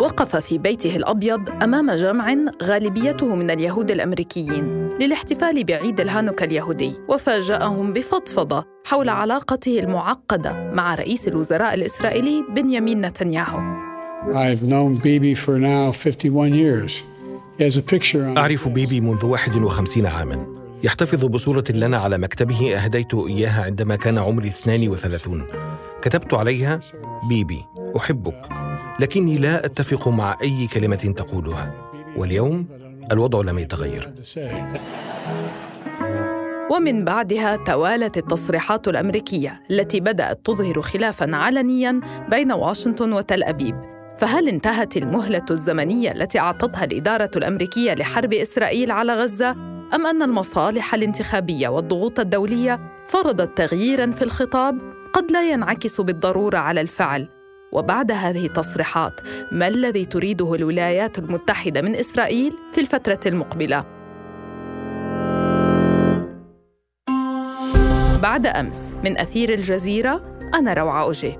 وقف في بيته الأبيض أمام جمع غالبيته من اليهود الأمريكيين للاحتفال بعيد الهانوكا اليهودي وفاجأهم بفضفضة حول علاقته المعقدة مع رئيس الوزراء الإسرائيلي بنيامين نتنياهو. I've known Bibi for now 51 years. He has a picture on أعرف بيبي منذ 51 عاما. يحتفظ بصورة لنا على مكتبه أهديته إياها عندما كان عمري 32 كتبت عليها بيبي أحبك. لكني لا أتفق مع أي كلمة تقولها. واليوم الوضع لم يتغير. ومن بعدها توالت التصريحات الأمريكية التي بدأت تظهر خلافا علنيا بين واشنطن وتل أبيب. فهل انتهت المهلة الزمنية التي أعطتها الإدارة الأمريكية لحرب إسرائيل على غزة؟ أم أن المصالح الانتخابية والضغوط الدولية فرضت تغييرا في الخطاب؟ قد لا ينعكس بالضرورة على الفعل. وبعد هذه التصريحات ما الذي تريده الولايات المتحدة من إسرائيل في الفترة المقبلة؟ بعد أمس من أثير الجزيرة أنا روعة اوجي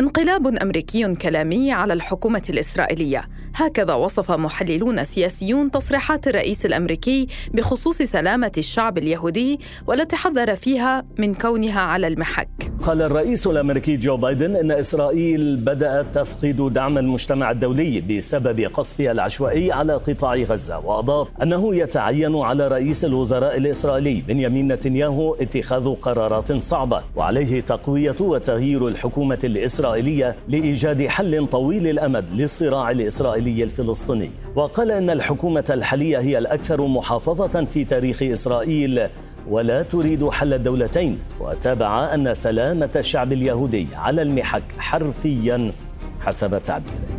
انقلاب أمريكي كلامي على الحكومة الإسرائيلية. هكذا وصف محللون سياسيون تصريحات الرئيس الأمريكي بخصوص سلامة الشعب اليهودي والتي حذر فيها من كونها على المحك. قال الرئيس الأمريكي جو بايدن إن إسرائيل بدأت تفقد دعم المجتمع الدولي بسبب قصفها العشوائي على قطاع غزة وأضاف أنه يتعين على رئيس الوزراء الإسرائيلي بنيامين نتنياهو اتخاذ قرارات صعبة وعليه تقوية وتغيير الحكومة الإسرائيلية لإيجاد حل طويل الأمد للصراع الإسرائيلي الفلسطيني. وقال إن الحكومة الحالية هي الأكثر محافظة في تاريخ إسرائيل ولا تريد حل الدولتين. وتابع أن سلامة الشعب اليهودي على المحك حرفيا حسب تعبيره.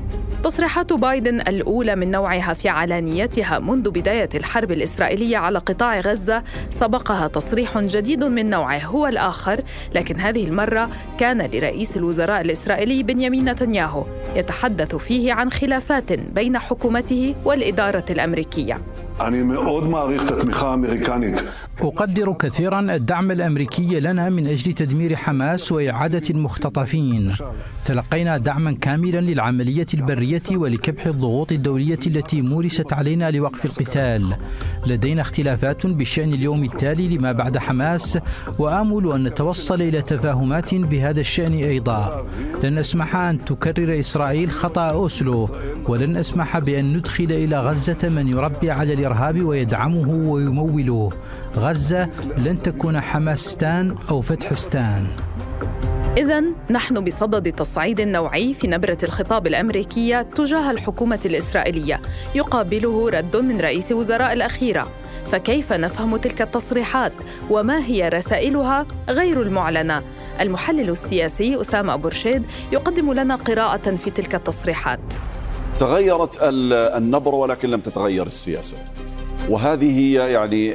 تصريحات بايدن الأولى من نوعها في علانيتها منذ بداية الحرب الإسرائيلية على قطاع غزة سبقها تصريح جديد من نوعه هو الآخر لكن هذه المرة كان لرئيس الوزراء الإسرائيلي بنيامين نتنياهو يتحدث فيه عن خلافات بين حكومته والإدارة الأمريكية אני מאוד מעריך את התמיכה האמריקנית أقدر كثيرا الدعم الأمريكي لنا من أجل تدمير حماس وإعادة المختطفين. تلقينا دعما كاملا للعملية البرية ولكبح الضغوط الدولية التي مورست علينا لوقف القتال. لدينا اختلافات بشأن اليوم التالي لما بعد حماس وآمل أن نتوصل إلى تفاهمات بهذا الشأن أيضا. لن أسمح أن تكرر إسرائيل خطأ أوسلو ولن أسمح بأن ندخل إلى غزة من يربي على الإرهاب ويدعمه ويموله. غزة لن تكون حماستان أو فتحستان. إذا نحن بصدد تصعيد نوعي في نبرة الخطاب الأمريكية تجاه الحكومة الإسرائيلية يقابله رد من رئيس وزراء الأخيرة. فكيف نفهم تلك التصريحات؟ وما هي رسائلها؟ غير المعلنة. المحلل السياسي أسامة أبو رشيد يقدم لنا قراءة في تلك التصريحات. تغيرت النبرة ولكن لم تتغير السياسة. وهذه هي يعني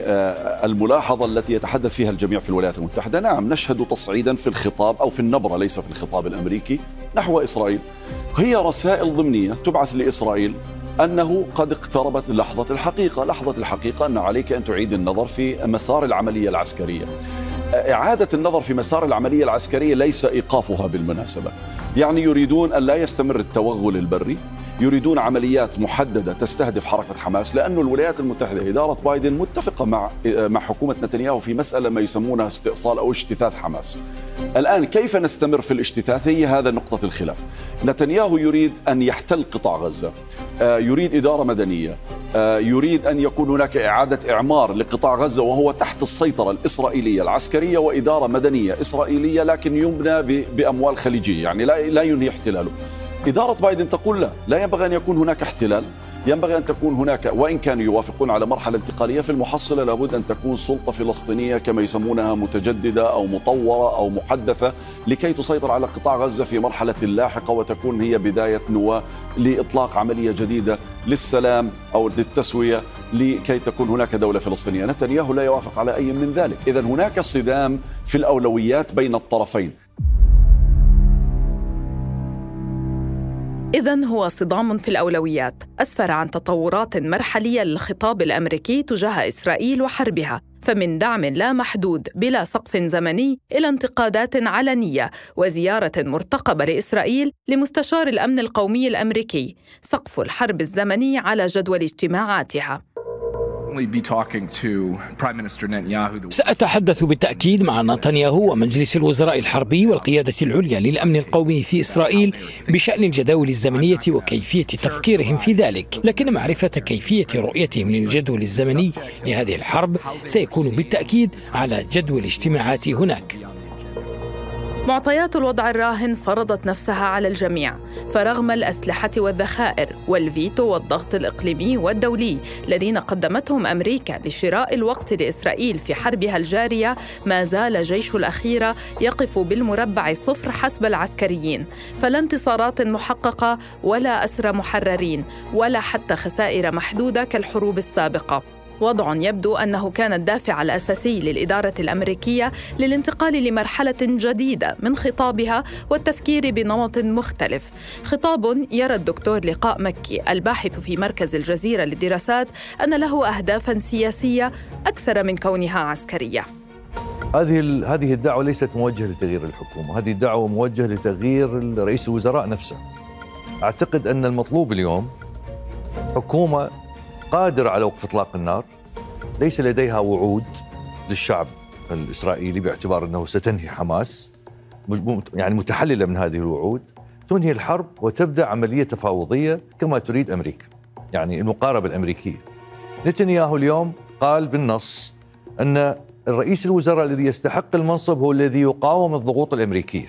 الملاحظة التي يتحدث فيها الجميع في الولايات المتحدة. نعم نشهد تصعيدا في الخطاب أو في النبرة ليس في الخطاب الأمريكي نحو إسرائيل. هي رسائل ضمنية تبعث لإسرائيل أنه قد اقتربت لحظة الحقيقة. لحظة الحقيقة أن عليك أن تعيد النظر في مسار العملية العسكرية. إعادة النظر في مسار العملية العسكرية ليس إيقافها بالمناسبة. يعني يريدون أن لا يستمر التوغل البري. يريدون عمليات محددة تستهدف حركة حماس لأن الولايات المتحدة إدارة بايدن متفقة مع مع حكومة نتنياهو في مسألة ما يسمونها استئصال أو اجتثاث حماس. الآن كيف نستمر في الاجتثاث هي هذا نقطة الخلاف. نتنياهو يريد أن يحتل قطاع غزة. يريد إدارة مدنية. يريد أن يكون هناك إعادة إعمار لقطاع غزة وهو تحت السيطرة الإسرائيلية العسكرية وإدارة مدنية إسرائيلية لكن يبنى بأموال خليجية يعني لا ينهي احتلاله. إدارة بايدن تقول لا لا ينبغي أن يكون هناك احتلال ينبغي أن تكون هناك وإن كانوا يوافقون على مرحلة انتقالية في المحصلة لابد أن تكون سلطة فلسطينية كما يسمونها متجددة أو مطورة أو محدثة لكي تسيطر على قطاع غزة في مرحلة لاحقة وتكون هي بداية نواة لإطلاق عملية جديدة للسلام أو للتسوية لكي تكون هناك دولة فلسطينية. نتنياهو لا يوافق على أي من ذلك. إذا هناك صدام في الأولويات بين الطرفين. إذا هو صدام في الأولويات أسفر عن تطورات مرحلية للخطاب الأمريكي تجاه إسرائيل وحربها فمن دعم لا محدود بلا سقف زمني إلى انتقادات علنية وزيارة مرتقبة لإسرائيل لمستشار الأمن القومي الأمريكي سقف الحرب الزمني على جدول اجتماعاتها. سأتحدث بالتأكيد مع نتنياهو ومجلس الوزراء الحربي والقيادة العليا للأمن القومي في إسرائيل بشأن الجداول الزمنية وكيفية تفكيرهم في ذلك. لكن معرفة كيفية رؤيتهم للجدول الزمني لهذه الحرب سيكون بالتأكيد على جدول اجتماعات هناك. معطيات الوضع الراهن فرضت نفسها على الجميع فرغم الأسلحة والذخائر والفيتو والضغط الإقليمي والدولي الذين قدمتهم أمريكا لشراء الوقت لإسرائيل في حربها الجارية ما زال جيش الاخيره يقف بالمربع صفر حسب العسكريين فلا انتصارات محققة ولا أسرى محررين ولا حتى خسائر محدودة كالحروب السابقة. وضع يبدو أنه كان الدافع الأساسي للإدارة الأمريكية للانتقال لمرحلة جديدة من خطابها والتفكير بنمط مختلف. خطاب يرى الدكتور لقاء مكي الباحث في مركز الجزيرة للدراسات أن له اهدافا سياسية أكثر من كونها عسكرية. هذه هذه الدعوة ليست موجهة لتغيير الحكومة، هذه الدعوة موجهة لتغيير رئيس الوزراء نفسه. أعتقد أن المطلوب اليوم حكومة قادرة على وقف إطلاق النار. ليس لديها وعود للشعب الإسرائيلي باعتبار أنه ستنهي حماس يعني متحللة من هذه الوعود. تنهي الحرب وتبدأ عملية تفاوضية كما تريد أمريكا يعني المقاربة الأمريكية. نتنياهو اليوم قال بالنص أن الرئيس الوزراء الذي يستحق المنصب هو الذي يقاوم الضغوط الأمريكية.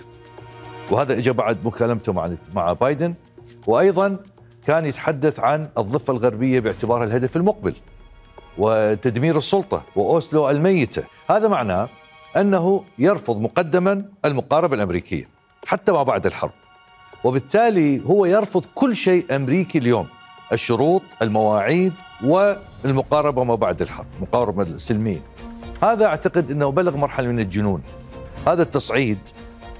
وهذا اجى بعد مكالمته مع مع بايدن. وأيضا كان يتحدث عن الضفة الغربية باعتبارها الهدف المقبل وتدمير السلطة وأوسلو الميتة. هذا معناه أنه يرفض مقدما المقاربة الأمريكية حتى ما بعد الحرب. وبالتالي هو يرفض كل شيء أمريكي اليوم الشروط المواعيد والمقاربة ما بعد الحرب مقاربة سلمية. هذا أعتقد أنه بلغ مرحلة من الجنون. هذا التصعيد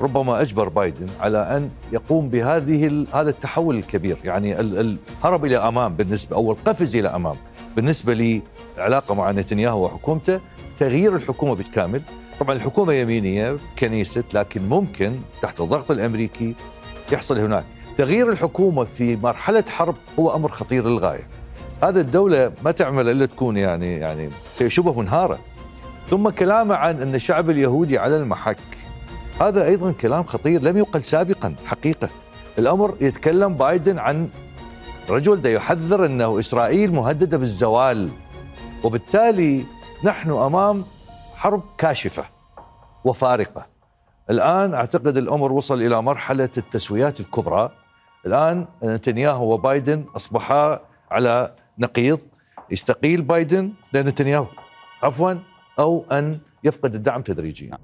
ربما أجبر بايدن على أن يقوم بهذه هذا التحول الكبير. يعني الهرب إلى أمام بالنسبة أو القفز إلى أمام بالنسبة لعلاقة مع نتنياهو وحكومته تغيير الحكومة بالكامل. طبعا الحكومة يمينية كنيست لكن ممكن تحت الضغط الأمريكي يحصل هناك. تغيير الحكومة في مرحلة حرب هو أمر خطير للغاية. هذا الدولة ما تعمل إلا تكون يعني يعني شبه منهارة. ثم كلامه عن أن الشعب اليهودي على المحك. هذا أيضا كلام خطير لم يقل سابقا حقيقة. الأمر يتكلم بايدن عن رجل ده يحذر أنه إسرائيل مهددة بالزوال وبالتالي نحن أمام حرب كاشفة وفارقة. الآن أعتقد الأمر وصل إلى مرحلة التسويات الكبرى. الآن نتنياهو وبايدن أصبحا على نقيض. يستقيل بايدن لنتنياهو. عفوا أو أن يفقد الدعم تدريجيا.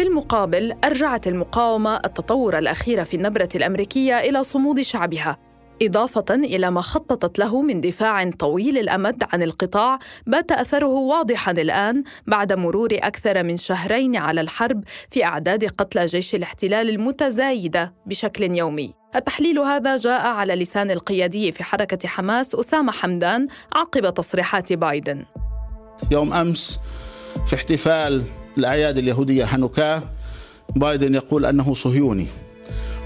بالمقابل أرجعت المقاومة التطور الأخير في النبرة الأمريكية إلى صمود شعبها إضافة إلى ما خططت له من دفاع طويل الأمد عن القطاع بات أثره واضحا الآن بعد مرور أكثر من شهرين على الحرب في أعداد قتلى جيش الاحتلال المتزايدة بشكل يومي. التحليل هذا جاء على لسان القيادي في حركة حماس أسامة حمدان عقب تصريحات بايدن. يوم أمس في احتفال الأعياد اليهودية هانوكا بايدن يقول أنه صهيوني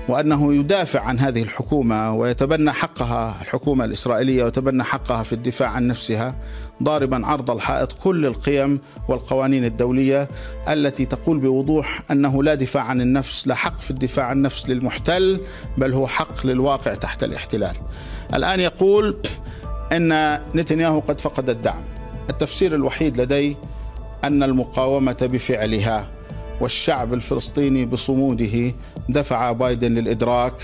وأنه يدافع عن هذه الحكومة ويتبنى حقها الحكومة الإسرائيلية ويتبنى حقها في الدفاع عن نفسها ضاربا عرض الحائط كل القيم والقوانين الدولية التي تقول بوضوح أنه لا دفاع عن النفس لا حق في الدفاع عن النفس للمحتل بل هو حق للواقع تحت الاحتلال. الآن يقول أن نتنياهو قد فقد الدعم. التفسير الوحيد لدي أن المقاومة بفعلها والشعب الفلسطيني بصموده دفع بايدن للإدراك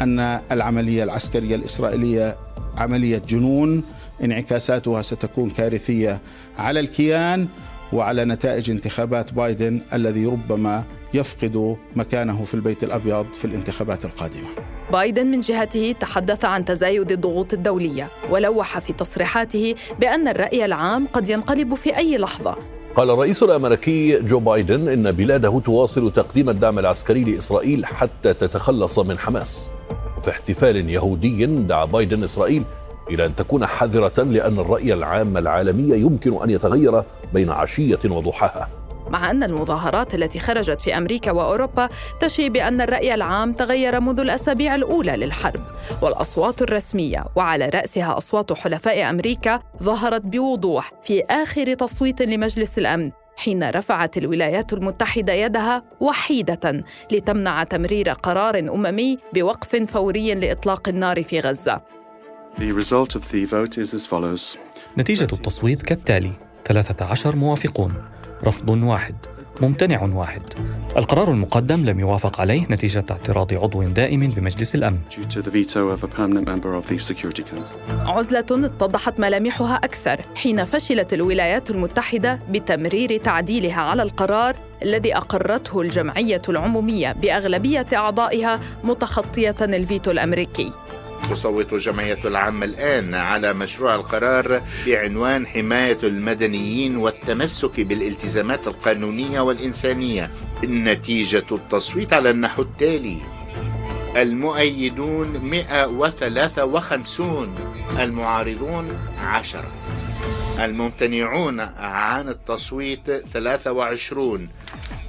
أن العملية العسكرية الإسرائيلية عملية جنون انعكاساتها ستكون كارثية على الكيان وعلى نتائج انتخابات بايدن الذي ربما يفقد مكانه في البيت الأبيض في الانتخابات القادمة. بايدن من جهته تحدث عن تزايد الضغوط الدولية ولوح في تصريحاته بأن الرأي العام قد ينقلب في أي لحظة قال الرئيس الأمريكي جو بايدن إن بلاده تواصل تقديم الدعم العسكري لإسرائيل حتى تتخلص من حماس. وفي احتفال يهودي دعا بايدن إسرائيل إلى أن تكون حذرة لأن الرأي العام العالمي يمكن أن يتغير بين عشية وضحاها. مع أن المظاهرات التي خرجت في أمريكا وأوروبا تشي بأن الرأي العام تغير منذ الأسابيع الأولى للحرب والأصوات الرسمية وعلى رأسها أصوات حلفاء أمريكا ظهرت بوضوح في آخر تصويت لمجلس الأمن حين رفعت الولايات المتحدة يدها وحيدة لتمنع تمرير قرار أممي بوقف فوري لإطلاق النار في غزة. نتيجة التصويت كالتالي 13 موافقون رفض واحد ممتنع واحد. القرار المقدم لم يوافق عليه نتيجة اعتراض عضو دائم بمجلس الأمن. عزلة اتضحت ملامحها أكثر حين فشلت الولايات المتحدة بتمرير تعديلها على القرار الذي أقرته الجمعية العمومية بأغلبية أعضائها متخطية الفيتو الأمريكي. تصوت الجمعية العامة الآن على مشروع القرار بعنوان حماية المدنيين والتمسك بالالتزامات القانونية والإنسانية. نتيجة التصويت على النحو التالي. المؤيدون 153 المعارضون 10 الممتنعون عن التصويت 23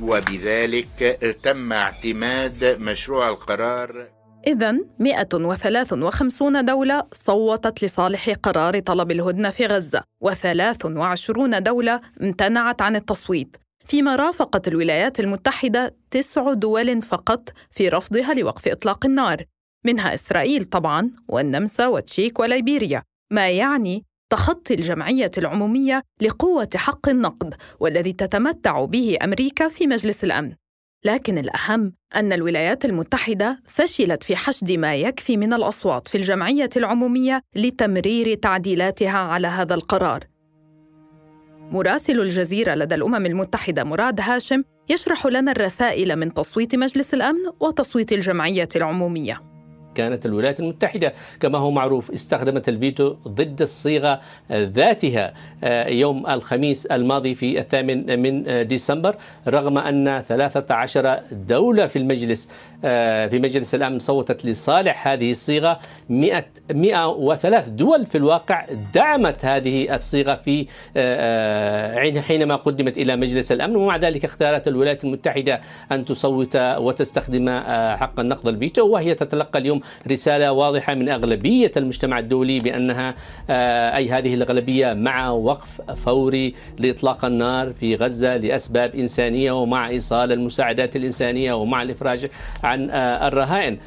وبذلك تم اعتماد مشروع القرار إذا 153 دولة صوتت لصالح قرار طلب الهدنة في غزة و23 دولة امتنعت عن التصويت. فيما رافقت الولايات المتحدة تسع دول فقط في رفضها لوقف إطلاق النار. منها إسرائيل طبعاً والنمسا وتشيك وليبيريا. ما يعني تخطي الجمعية العمومية لقوة حق النقد والذي تتمتع به أمريكا في مجلس الأمن. لكن الأهم أن الولايات المتحدة فشلت في حشد ما يكفي من الأصوات في الجمعية العمومية لتمرير تعديلاتها على هذا القرار. مراسل الجزيرة لدى الأمم المتحدة مراد هاشم يشرح لنا الرسائل من تصويت مجلس الأمن وتصويت الجمعية العمومية. كانت الولايات المتحدة كما هو معروف استخدمت الفيتو ضد الصيغة ذاتها. آه، يوم الخميس الماضي في الثامن من ديسمبر رغم أن 13 دولة في المجلس آه، في مجلس الأمن صوتت لصالح هذه الصيغة. 100 103 دول في الواقع دعمت هذه الصيغة في آه، حينما قدمت إلى مجلس الأمن. ومع ذلك اختارت الولايات المتحدة أن تصوت وتستخدم حق النقض الفيتو وهي تتلقى اليوم رسالة واضحة من أغلبية المجتمع الدولي بأنها آه، أي هذه الأغلبية مع وقف فوري لإطلاق النار في غزة لأسباب إنسانية ومع إيصال المساعدات الإنسانية ومع الإفراج عن آه، الرهائن.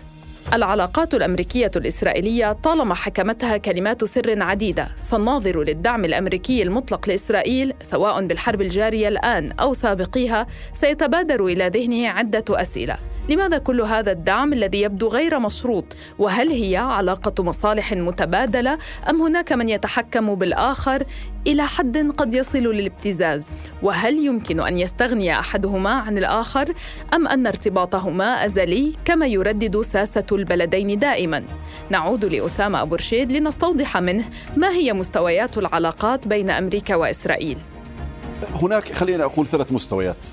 العلاقات الأمريكية الإسرائيلية طالما حكمتها كلمات سر عديدة فالناظر للدعم الأمريكي المطلق لإسرائيل سواء بالحرب الجارية الآن أو سابقيها سيتبادر إلى ذهنه عدة أسئلة. لماذا كل هذا الدعم الذي يبدو غير مشروط؟ وهل هي علاقة مصالح متبادلة؟ أم هناك من يتحكم بالآخر إلى حد قد يصل للابتزاز؟ وهل يمكن أن يستغني أحدهما عن الآخر؟ أم أن ارتباطهما أزلي كما يردد ساسة البلدين دائما؟ نعود لأسامة أبو رشيد لنستوضح منه ما هي مستويات العلاقات بين أمريكا وإسرائيل. هناك خلينا أقول ثلاث مستويات.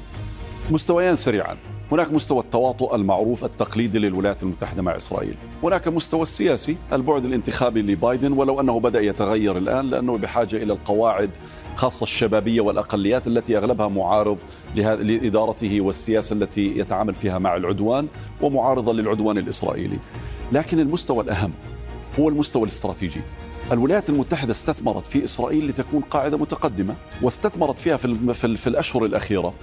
مستويان سريعا. هناك مستوى التواطؤ المعروف التقليدي للولايات المتحدة مع إسرائيل. هناك مستوى السياسي البعد الانتخابي لبايدن ولو أنه بدأ يتغير الآن لأنه بحاجة إلى القواعد خاصة الشبابية والأقليات التي أغلبها معارض لإدارته والسياسة التي يتعامل فيها مع العدوان ومعارضة للعدوان الإسرائيلي. لكن المستوى الأهم هو المستوى الاستراتيجي. الولايات المتحدة استثمرت في إسرائيل لتكون قاعدة متقدمة واستثمرت فيها في, في الأشهر الأخيرة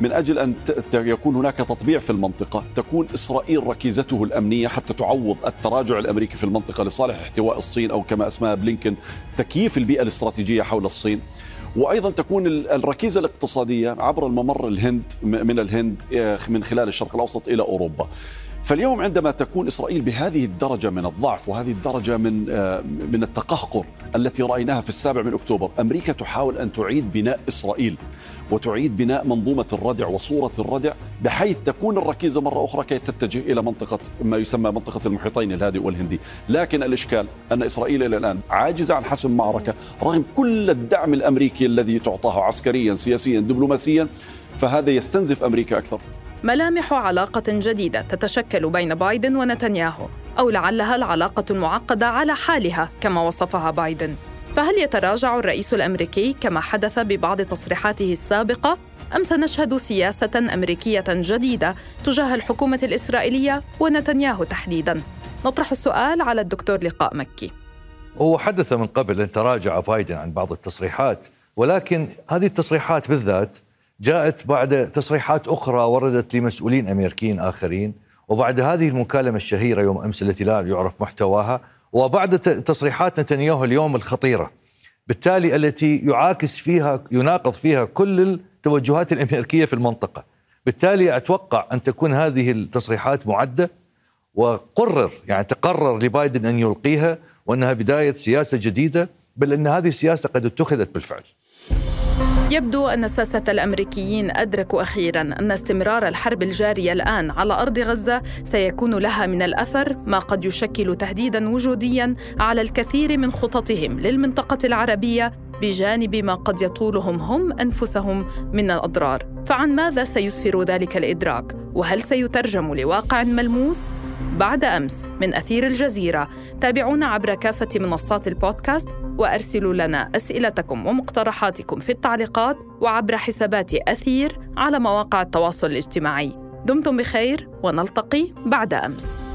من أجل أن يكون هناك تطبيع في المنطقة تكون إسرائيل ركيزته الأمنية حتى تعوض التراجع الأمريكي في المنطقة لصالح احتواء الصين أو كما أسماها بلينكن تكييف البيئة الاستراتيجية حول الصين وأيضا تكون الركيزة الاقتصادية عبر الممر الهند من الهند آه، من خلال الشرق الأوسط إلى أوروبا. فاليوم عندما تكون إسرائيل بهذه الدرجة من الضعف وهذه الدرجة من آه، من التقهقر التي رأيناها في السابع من أكتوبر، أمريكا تحاول أن تعيد بناء إسرائيل وتعيد بناء منظومة الردع وصورة الردع بحيث تكون الركيزة مرة أخرى كي تتجه إلى منطقة ما يسمى منطقة المحيطين الهادئ والهندي، لكن الإشكال أن إسرائيل إلى الآن عاجزة عن حسم معركة رغم كل الدعم الأمريكي الذي تعطاه عسكريا سياسيا دبلوماسيا فهذا يستنزف أمريكا أكثر. ملامح علاقة جديدة تتشكل بين بايدن ونتنياهو أو لعلها العلاقة المعقدة على حالها كما وصفها بايدن. فهل يتراجع الرئيس الأمريكي كما حدث ببعض تصريحاته السابقة؟ أم سنشهد سياسة أمريكية جديدة تجاه الحكومة الإسرائيلية ونتنياهو تحديدا؟ نطرح السؤال على الدكتور لقاء مكي. هو حدث من قبل أن تراجع بايدن عن بعض التصريحات ولكن هذه التصريحات بالذات جاءت بعد تصريحات أخرى وردت لمسؤولين أمريكيين آخرين وبعد هذه المكالمة الشهيرة يوم أمس التي لا يعرف محتواها وبعد تصريحات نتنياهو اليوم الخطيرة. بالتالي التي يعاكس فيها يناقض فيها كل التوجهات الأمريكية في المنطقة. بالتالي أتوقع أن تكون هذه التصريحات معدة وقرر يعني تقرر لبايدن أن يلقيها وأنها بداية سياسة جديدة بل أن هذه السياسة قد اتخذت بالفعل. يبدو أن الساسة الأمريكيين أدركوا أخيرا أن استمرار الحرب الجارية الآن على أرض غزة سيكون لها من الأثر ما قد يشكل تهديدا وجوديا على الكثير من خططهم للمنطقة العربية بجانب ما قد يطولهم هم أنفسهم من الأضرار فعن ماذا سيسفر ذلك الإدراك؟ وهل سيترجم لواقع ملموس؟ بعد أمس من أثير الجزيرة تابعونا عبر كافة منصات البودكاست وأرسلوا لنا أسئلتكم ومقترحاتكم في التعليقات وعبر حسابات أثير على مواقع التواصل الاجتماعي. دمتم بخير ونلتقي بعد أمس.